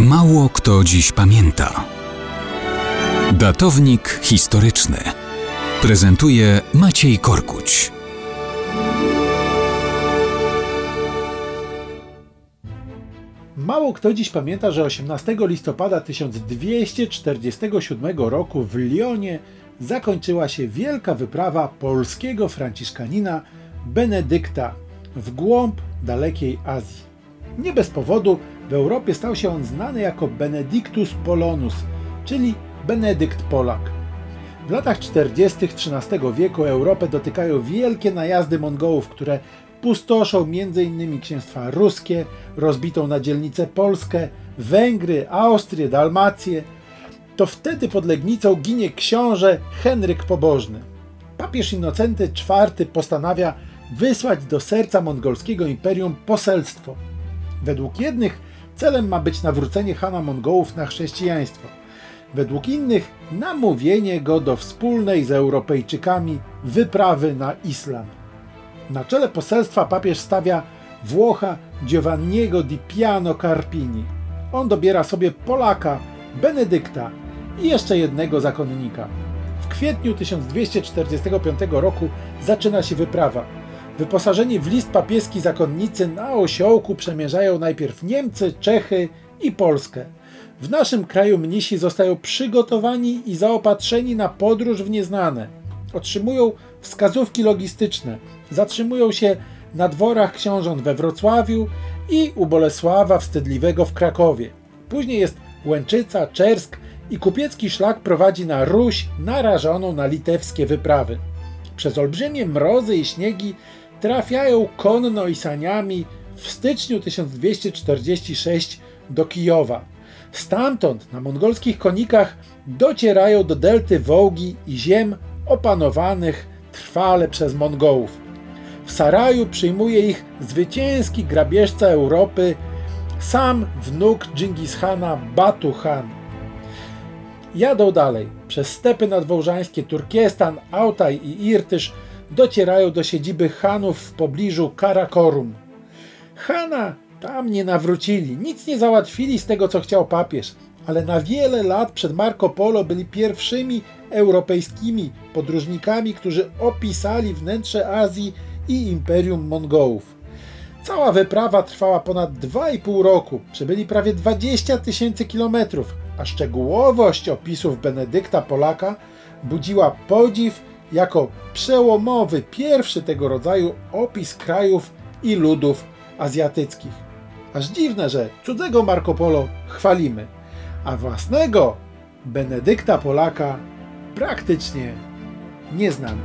Mało kto dziś pamięta. Datownik historyczny prezentuje Maciej Korkuć. Mało kto dziś pamięta, że 18 listopada 1247 roku w Lyonie zakończyła się wielka wyprawa polskiego franciszkanina Benedykta w głąb dalekiej Azji. Nie bez powodu w Europie stał się on znany jako Benedictus Polonus, czyli Benedykt Polak. W latach 40. XIII wieku Europę dotykają wielkie najazdy Mongołów, które pustoszą m.in. księstwa ruskie, rozbitą na dzielnicę Polskę, Węgry, Austrię, Dalmację. To wtedy pod Legnicą ginie książę Henryk Pobożny. Papież Innocenty IV postanawia wysłać do serca mongolskiego imperium poselstwo. Według jednych celem ma być nawrócenie Hana Mongołów na chrześcijaństwo. Według innych namówienie go do wspólnej z Europejczykami wyprawy na islam. Na czele poselstwa papież stawia Włocha Giovanniego di Piano Carpini. On dobiera sobie Polaka, Benedykta i jeszcze jednego zakonnika. W kwietniu 1245 roku zaczyna się wyprawa. Wyposażeni w list papieski zakonnicy na osiołku przemierzają najpierw Niemcy, Czechy i Polskę. W naszym kraju mnisi zostają przygotowani i zaopatrzeni na podróż w nieznane. Otrzymują wskazówki logistyczne, zatrzymują się na dworach książąt we Wrocławiu i u Bolesława Wstydliwego w Krakowie. Później jest Łęczyca, Czersk i kupiecki szlak prowadzi na Ruś narażoną na litewskie wyprawy. Przez olbrzymie mrozy i śniegi trafiają konno i saniami w styczniu 1246 do Kijowa. Stamtąd na mongolskich konikach docierają do delty Wołgi i ziem opanowanych trwale przez Mongołów. W Saraju przyjmuje ich zwycięski grabieżca Europy, sam wnuk Dżingishana Batu Khan. Jadą dalej przez stepy nadwołżańskie, Turkiestan, Altaj i Irtysz docierają do siedziby Hanów w pobliżu Karakorum. Hana tam nie nawrócili, nic nie załatwili z tego, co chciał papież, ale na wiele lat przed Marco Polo byli pierwszymi europejskimi podróżnikami, którzy opisali wnętrze Azji i Imperium Mongołów. Cała wyprawa trwała ponad 2,5 roku, przebyli prawie 20 tysięcy kilometrów, a szczegółowość opisów Benedykta Polaka budziła podziw jako przełomowy, pierwszy tego rodzaju opis krajów i ludów azjatyckich. Aż dziwne, że cudzego Marco Polo chwalimy, a własnego Benedykta Polaka praktycznie nie znamy.